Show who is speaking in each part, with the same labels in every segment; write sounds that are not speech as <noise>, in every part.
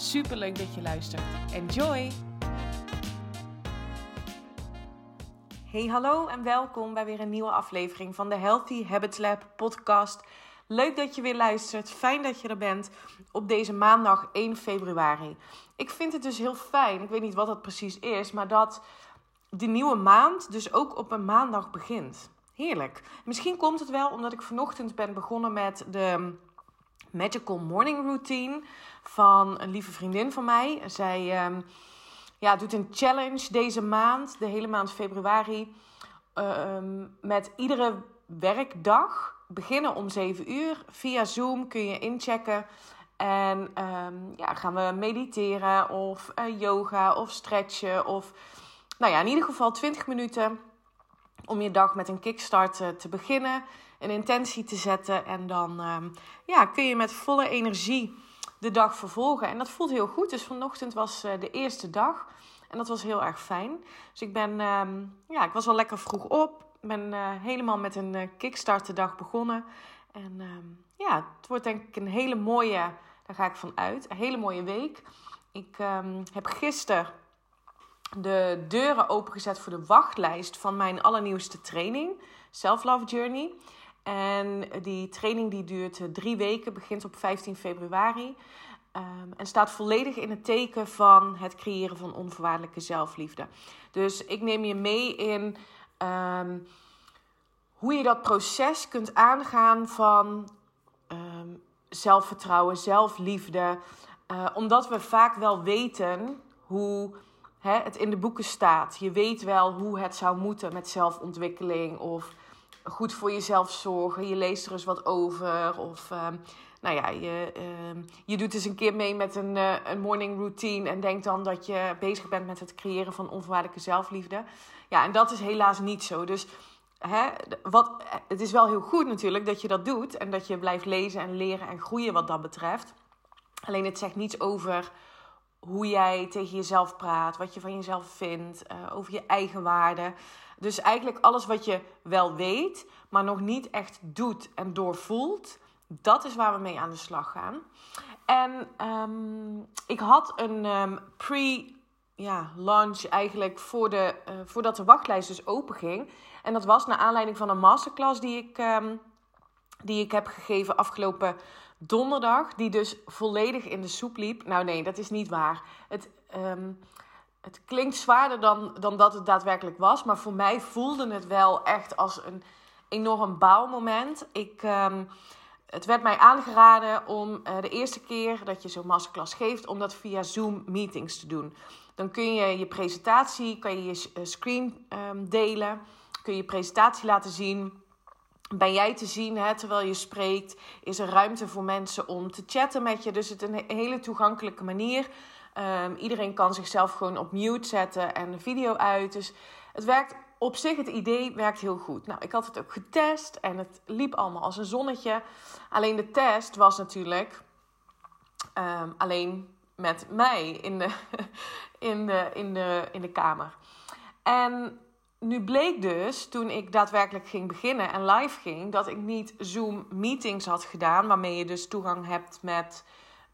Speaker 1: Super leuk dat je luistert. Enjoy! Hey, hallo en welkom bij weer een nieuwe aflevering van de Healthy Habits Lab podcast. Leuk dat je weer luistert. Fijn dat je er bent op deze maandag 1 februari. Ik vind het dus heel fijn, ik weet niet wat dat precies is, maar dat de nieuwe maand dus ook op een maandag begint. Heerlijk. Misschien komt het wel omdat ik vanochtend ben begonnen met de Magical Morning Routine van een lieve vriendin van mij. Zij um, ja, doet een challenge deze maand, de hele maand februari, uh, met iedere werkdag beginnen om 7 uur. Via Zoom kun je inchecken. En um, ja, gaan we mediteren of uh, yoga of stretchen. Of nou ja, in ieder geval 20 minuten om je dag met een kickstart uh, te beginnen. Een intentie te zetten. En dan um, ja, kun je met volle energie de dag vervolgen. En dat voelt heel goed. Dus vanochtend was uh, de eerste dag. En dat was heel erg fijn. Dus ik ben, um, ja, ik was al lekker vroeg op. Ik ben uh, helemaal met een uh, kickstart dag begonnen. En um, ja, het wordt denk ik een hele mooie, daar ga ik van uit, een hele mooie week. Ik heb gisteren de deuren opengezet voor de wachtlijst van mijn allernieuwste training, Self Love Journey. En die training die duurt drie weken, begint op 15 februari. Um, en staat volledig in het teken van het creëren van onvoorwaardelijke zelfliefde. Dus ik neem je mee in um, hoe je dat proces kunt aangaan van um, zelfvertrouwen, zelfliefde. Uh, omdat we vaak wel weten hoe hè, het in de boeken staat. Je weet wel hoe het zou moeten met zelfontwikkeling of goed voor jezelf zorgen. Je leest er eens wat over of nou ja, je, uh, je doet dus een keer mee met een, uh, een morning routine en denkt dan dat je bezig bent met het creëren van onvoorwaardelijke zelfliefde. Ja, en dat is helaas niet zo. Dus hè, wat, het is wel heel goed natuurlijk dat je dat doet en dat je blijft lezen en leren en groeien wat dat betreft. Alleen het zegt niets over hoe jij tegen jezelf praat, wat je van jezelf vindt, uh, over je eigen waarde. Dus eigenlijk alles wat je wel weet, maar nog niet echt doet en doorvoelt dat is waar we mee aan de slag gaan. En um, ik had een um, pre ja, launch eigenlijk voor de, uh, voordat de wachtlijst dus open ging. En dat was naar aanleiding van een masterclass die ik, um, die ik heb gegeven afgelopen donderdag. Die dus volledig in de soep liep. Nou nee, dat is niet waar. Het, het klinkt zwaarder dan, dan dat het daadwerkelijk was. Maar voor mij voelde het wel echt als een enorm bouwmoment. Ik het werd mij aangeraden om uh, de eerste keer dat je zo'n masterclass geeft, om dat via Zoom meetings te doen. Dan kun je je presentatie, kan je je eh, screen um, delen, kun je je presentatie laten zien. Ben jij te zien hè, terwijl je spreekt? Is er ruimte voor mensen om te chatten met je? Dus het is een hele toegankelijke manier. Um, iedereen kan zichzelf gewoon op mute zetten en de video uit. Dus het werkt op zich, het idee werkt heel goed. Nou, ik had het ook getest en het liep allemaal als een zonnetje. Alleen de test was natuurlijk um, alleen met mij in de, <laughs> in, de, in, de, in de kamer. En nu bleek dus, toen ik daadwerkelijk ging beginnen en live ging, dat ik niet Zoom meetings had gedaan, waarmee je dus toegang hebt met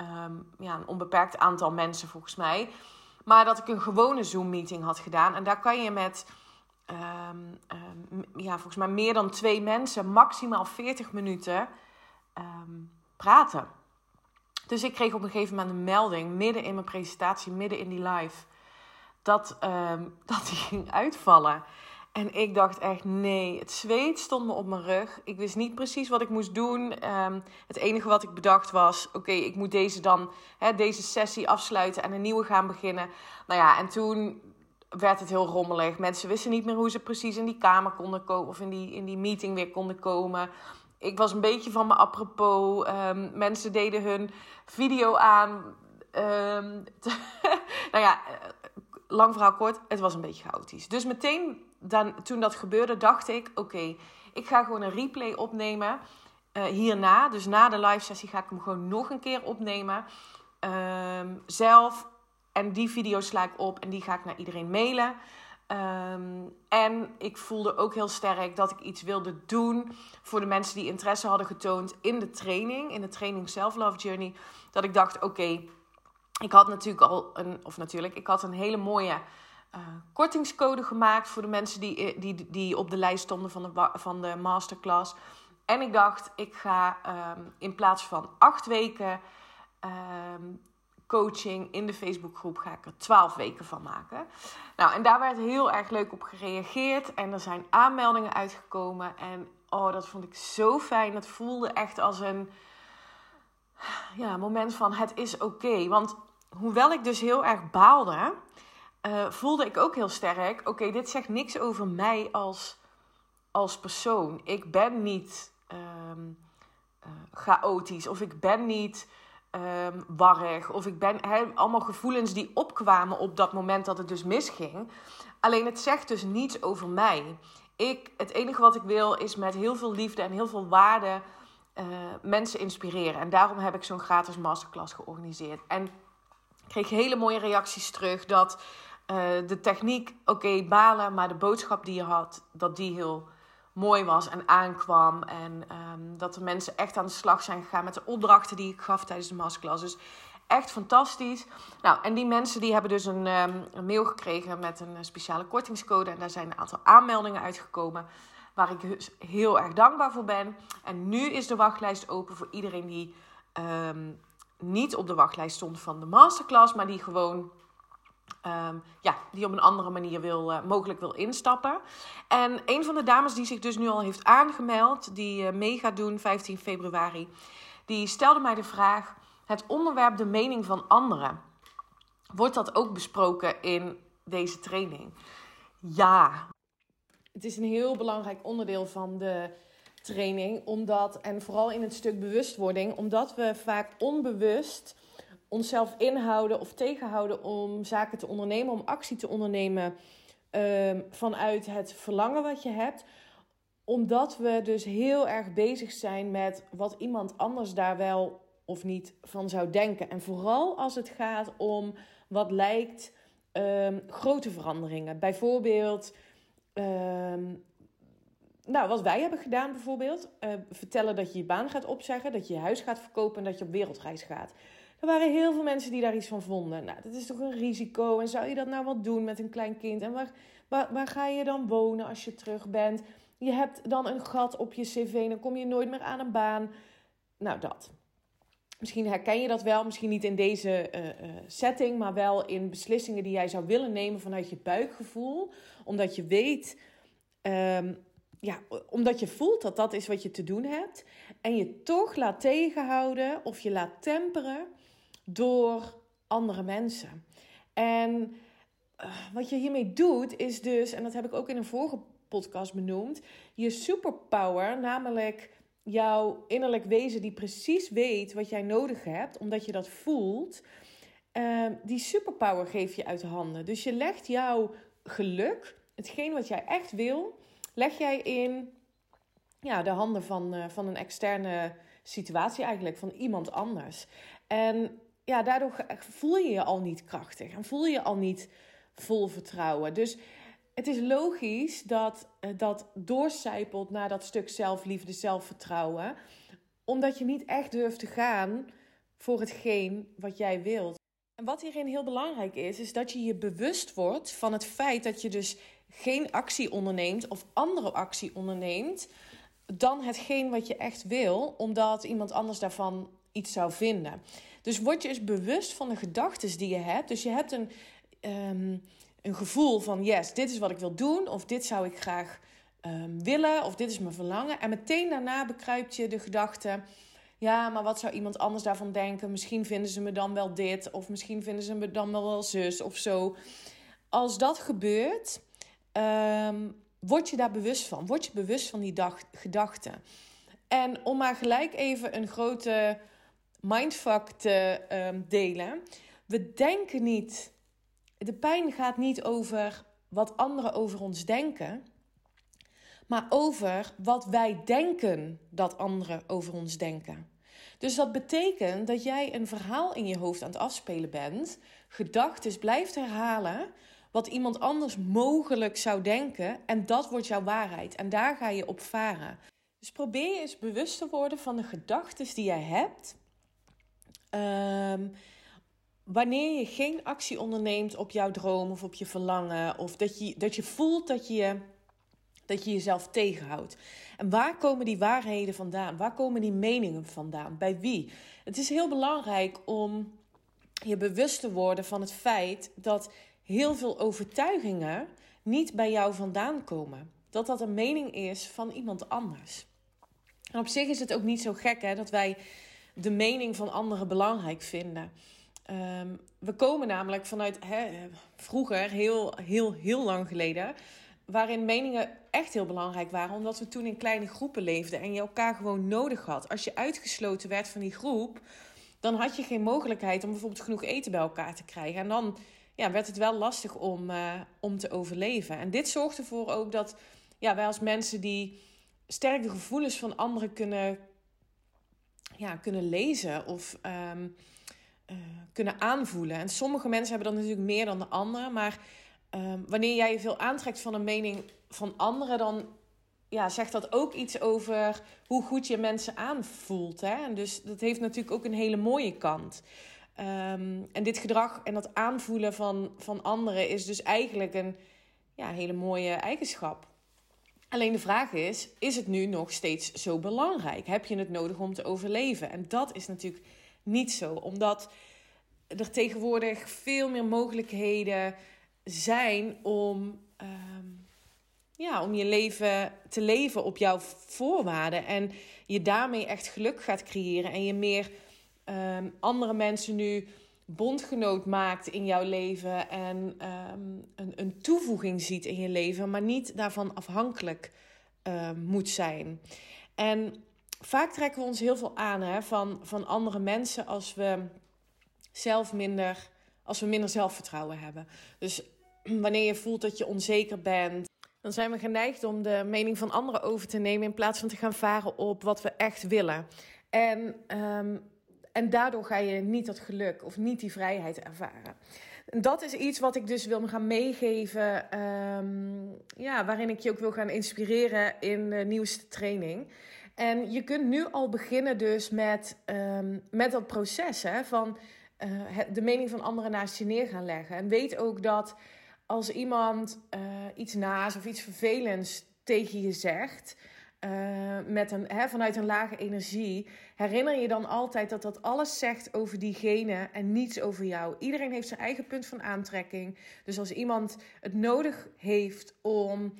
Speaker 1: um, ja, een onbeperkt aantal mensen volgens mij. Maar dat ik een gewone Zoom meeting had gedaan. En daar kan je met um, um, ja, volgens mij meer dan twee mensen maximaal 40 minuten praten. Dus ik kreeg op een gegeven moment een melding midden in mijn presentatie, midden in die live, dat, <laughs> dat die ging uitvallen. En ik dacht echt, nee, het zweet stond me op mijn rug. Ik wist niet precies wat ik moest doen. het enige wat ik bedacht was, oké, ik moet deze dan, hè, deze sessie afsluiten en een nieuwe gaan beginnen. Nou ja, en toen werd het heel rommelig. Mensen wisten niet meer hoe ze precies in die kamer konden komen of in die, in die meeting weer konden komen. Ik was een beetje van me apropos. Um, mensen deden hun video aan ehm, <laughs> nou ja, lang verhaal kort, het was een beetje chaotisch. Dus meteen dan, toen dat gebeurde, dacht ik: oké, ik ga gewoon een replay opnemen. Uh, hierna, dus na de live sessie, ga ik hem gewoon nog een keer opnemen. Ehm, zelf. En die video sla ik op en die ga ik naar iedereen mailen. Ehm, en ik voelde ook heel sterk dat ik iets wilde doen voor de mensen die interesse hadden getoond in de training, in de training Self Love Journey. Dat ik dacht: oké, ik had natuurlijk al een, of natuurlijk, ik had een hele mooie uh, kortingscode gemaakt voor de mensen die, die, die op de lijst stonden van de, van de masterclass. En ik dacht, ik ga ehm, in plaats van acht weken ehm, coaching in de Facebookgroep, ga ik er twaalf weken van maken. Nou, en daar werd heel erg leuk op gereageerd. En er zijn aanmeldingen uitgekomen. En oh, dat vond ik zo fijn. Het voelde echt als een ja, moment van het is oké. Want hoewel ik dus heel erg baalde, uh, voelde ik ook heel sterk: oké, dit zegt niks over mij als, als persoon. Ik ben niet um, uh, chaotisch of ik ben niet um, warrig of ik ben allemaal gevoelens die opkwamen op dat moment dat het dus misging. Alleen het zegt dus niets over mij. Ik, het enige wat ik wil is met heel veel liefde en heel veel waarde uh, mensen inspireren. En daarom heb ik zo'n gratis masterclass georganiseerd. En kreeg hele mooie reacties terug dat uh, de techniek, oké, balen, maar de boodschap die je had, dat die heel mooi was en aankwam. En um, dat de mensen echt aan de slag zijn gegaan met de opdrachten die ik gaf tijdens de masterclass. Dus echt fantastisch. Nou, en die mensen die hebben dus een, een mail gekregen met een speciale kortingscode. En daar zijn een aantal aanmeldingen uitgekomen. Waar ik dus heel erg dankbaar voor ben. En nu is de wachtlijst open voor iedereen die um, niet op de wachtlijst stond van de masterclass, maar die gewoon Um, ja, die op een andere manier wil, uh, mogelijk wil instappen. En een van de dames die zich dus nu al heeft aangemeld, die uh, mee gaat doen 15 februari, die stelde mij de vraag: het onderwerp de mening van anderen. Wordt dat ook besproken in deze training? Ja. Het is een heel belangrijk onderdeel van de training, omdat, en vooral in het stuk bewustwording, omdat we vaak onbewust onszelf inhouden of tegenhouden om zaken te ondernemen, om actie te ondernemen um, vanuit het verlangen wat je hebt. Omdat we dus heel erg bezig zijn met wat iemand anders daar wel of niet van zou denken. En vooral als het gaat om wat lijkt um, grote veranderingen. Bijvoorbeeld, um, nou, wat wij hebben gedaan bijvoorbeeld. Uh, vertellen dat je je baan gaat opzeggen, dat je je huis gaat verkopen en dat je op wereldreis gaat. Er waren heel veel mensen die daar iets van vonden. Nou, dat is toch een risico. En zou je dat nou wel doen met een klein kind? En waar, waar, waar ga je dan wonen als je terug bent? Je hebt dan een gat op je cv. Dan kom je nooit meer aan een baan. Nou, dat. Misschien herken je dat wel, misschien niet in deze uh, uh, setting, maar wel in beslissingen die jij zou willen nemen vanuit je buikgevoel. Omdat je weet, um, ja, omdat je voelt dat dat is wat je te doen hebt. En je toch laat tegenhouden of je laat temperen door andere mensen. En uh, wat je hiermee doet, is dus, en dat heb ik ook in een vorige podcast benoemd, je superpower, namelijk jouw innerlijk wezen die precies weet wat jij nodig hebt, omdat je dat voelt. Uh, die superpower geef je uit de handen. Dus je legt jouw geluk, hetgeen wat jij echt wil, leg jij in ja, de handen van, uh, van een externe situatie eigenlijk, van iemand anders. En ja, daardoor voel je je al niet krachtig en voel je al niet vol vertrouwen. Dus het is logisch dat eh, dat doorcijpelt naar dat stuk zelfliefde, zelfvertrouwen, omdat je niet echt durft te gaan voor hetgeen wat jij wilt. En wat hierin heel belangrijk is, is dat je je bewust wordt van het feit dat je dus geen actie onderneemt of andere actie onderneemt dan hetgeen wat je echt wil, omdat iemand anders daarvan iets zou vinden. Dus word je eens bewust van de gedachten die je hebt. Dus je hebt een, um, een gevoel van: yes, dit is wat ik wil doen, of dit zou ik graag um, willen, of dit is mijn verlangen. En meteen daarna bekruipt je de gedachte. Ja, maar wat zou iemand anders daarvan denken? Misschien vinden ze me dan wel dit, of misschien vinden ze me dan wel zus of zo. Als dat gebeurt, um, word je daar bewust van. Word je bewust van die gedachten. En om maar gelijk even een grote mindfuck te um, delen. We denken niet. De pijn gaat niet over wat anderen over ons denken, maar over wat wij denken dat anderen over ons denken. Dus dat betekent dat jij een verhaal in je hoofd aan het afspelen bent, gedachten blijft herhalen wat iemand anders mogelijk zou denken en dat wordt jouw waarheid en daar ga je op varen. Dus probeer je eens bewust te worden van de gedachten die jij hebt. Um, wanneer je geen actie onderneemt op jouw droom of op je verlangen, of dat je, dat je voelt dat je, dat je jezelf tegenhoudt. En waar komen die waarheden vandaan? Waar komen die meningen vandaan? Bij wie? Het is heel belangrijk om je bewust te worden van het feit dat heel veel overtuigingen niet bij jou vandaan komen. Dat dat een mening is van iemand anders. En op zich is het ook niet zo gek hè, dat wij de mening van anderen belangrijk vinden. Ehm, we komen namelijk vanuit hè, vroeger, heel, heel, heel lang geleden, waarin meningen echt heel belangrijk waren, omdat we toen in kleine groepen leefden en je elkaar gewoon nodig had. Als je uitgesloten werd van die groep, dan had je geen mogelijkheid om bijvoorbeeld genoeg eten bij elkaar te krijgen. En dan ja, werd het wel lastig om, uh, om te overleven. En dit zorgt ervoor ook dat ja, wij als mensen die sterk de gevoelens van anderen kunnen, ja, kunnen lezen of um, uh, kunnen aanvoelen. En sommige mensen hebben dat natuurlijk meer dan de anderen. Maar um, wanneer jij je veel aantrekt van een mening van anderen, dan ja, zegt dat ook iets over hoe goed je mensen aanvoelt. Hè? En dus dat heeft natuurlijk ook een hele mooie kant. Um, en dit gedrag en dat aanvoelen van, van anderen is dus eigenlijk een ja, hele mooie eigenschap. Alleen de vraag is: is het nu nog steeds zo belangrijk? Heb je het nodig om te overleven? En dat is natuurlijk niet zo, omdat er tegenwoordig veel meer mogelijkheden zijn om, uh, ja, om je leven te leven op jouw voorwaarden. En je daarmee echt geluk gaat creëren en je meer uh, andere mensen nu bondgenoot maakt in jouw leven en um, een, een toevoeging ziet in je leven, maar niet daarvan afhankelijk uh, moet zijn. En vaak trekken we ons heel veel aan hè, van, van andere mensen als we zelf minder, als we minder zelfvertrouwen hebben. Dus <clears throat> wanneer je voelt dat je onzeker bent, dan zijn we geneigd om de mening van anderen over te nemen in plaats van te gaan varen op wat we echt willen. En, en daardoor ga je niet dat geluk of niet die vrijheid ervaren. Dat is iets wat ik dus wil gaan meegeven, um, ja, waarin ik je ook wil gaan inspireren in de nieuwste training. En je kunt nu al beginnen dus met, um, met dat proces hè, van uh, de mening van anderen naast je neer gaan leggen. En weet ook dat als iemand uh, iets naast of iets vervelends tegen je zegt... Uh, met een, hè, vanuit een lage energie, herinner je dan altijd dat dat alles zegt over diegene en niets over jou. Iedereen heeft zijn eigen punt van aantrekking. Dus als iemand het nodig heeft om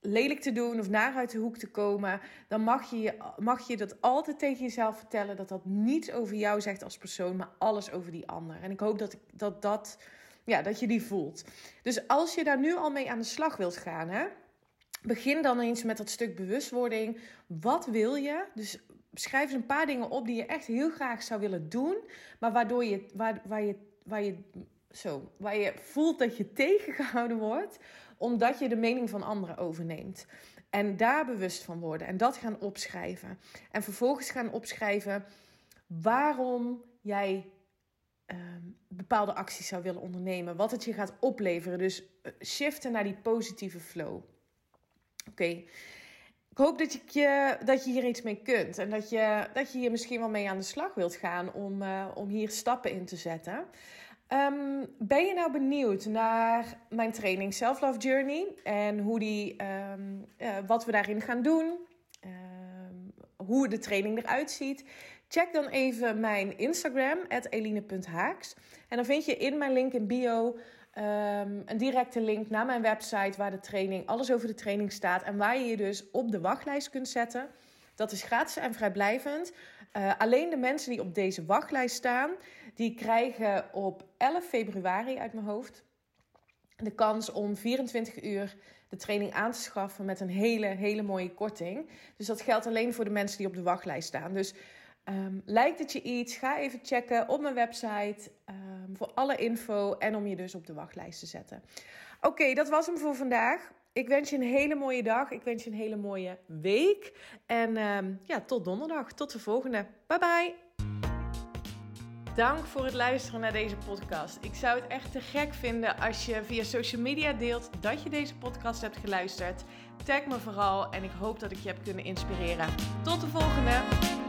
Speaker 1: lelijk te doen of naar uit de hoek te komen, dan mag je, mag je dat altijd tegen jezelf vertellen dat dat niets over jou zegt als persoon, maar alles over die ander. En ik hoop dat dat, dat, ja, dat je die voelt. Dus als je daar nu al mee aan de slag wilt gaan, hè, begin dan eens met dat stuk bewustwording. Wat wil je? Dus schrijf eens een paar dingen op die je echt heel graag zou willen doen, maar waardoor je, waar, waar je, waar je zo, waar je voelt dat je tegengehouden wordt, omdat je de mening van anderen overneemt. En daar bewust van worden en dat gaan opschrijven. En vervolgens gaan opschrijven waarom jij uh, bepaalde acties zou willen ondernemen. Wat het je gaat opleveren. Dus eh, shiften naar die positieve flow. Oké. Ik hoop dat je, dat je hier iets mee kunt. En dat je, dat je hier misschien wel mee aan de slag wilt gaan om, uh, om hier stappen in te zetten. Um, ben je nou benieuwd naar mijn training Self Love Journey en hoe die, um, uh, wat we daarin gaan doen, um, hoe de training eruit ziet? Check dan even mijn Instagram, eline.haaks. En dan vind je in mijn link in bio een directe link naar mijn website waar de training, alles over de training staat en waar je je dus op de wachtlijst kunt zetten. Dat is gratis en vrijblijvend. Uh, alleen de mensen die op deze wachtlijst staan, die krijgen op 11 februari uit mijn hoofd de kans om 24 uur de training aan te schaffen met een hele, hele mooie korting. Dus dat geldt alleen voor de mensen die op de wachtlijst staan. Dus Um, lijkt het je iets? Ga even checken op mijn website um, voor alle info en om je dus op de wachtlijst te zetten. Oké, dat was hem voor vandaag. Ik wens je een hele mooie dag. Ik wens je een hele mooie week. En um, ja, tot donderdag. Tot de volgende. Bye bye. Dank voor het luisteren naar deze podcast. Ik zou het echt te gek vinden als je via social media deelt dat je deze podcast hebt geluisterd. Tag me vooral en ik hoop dat ik je heb kunnen inspireren. Tot de volgende!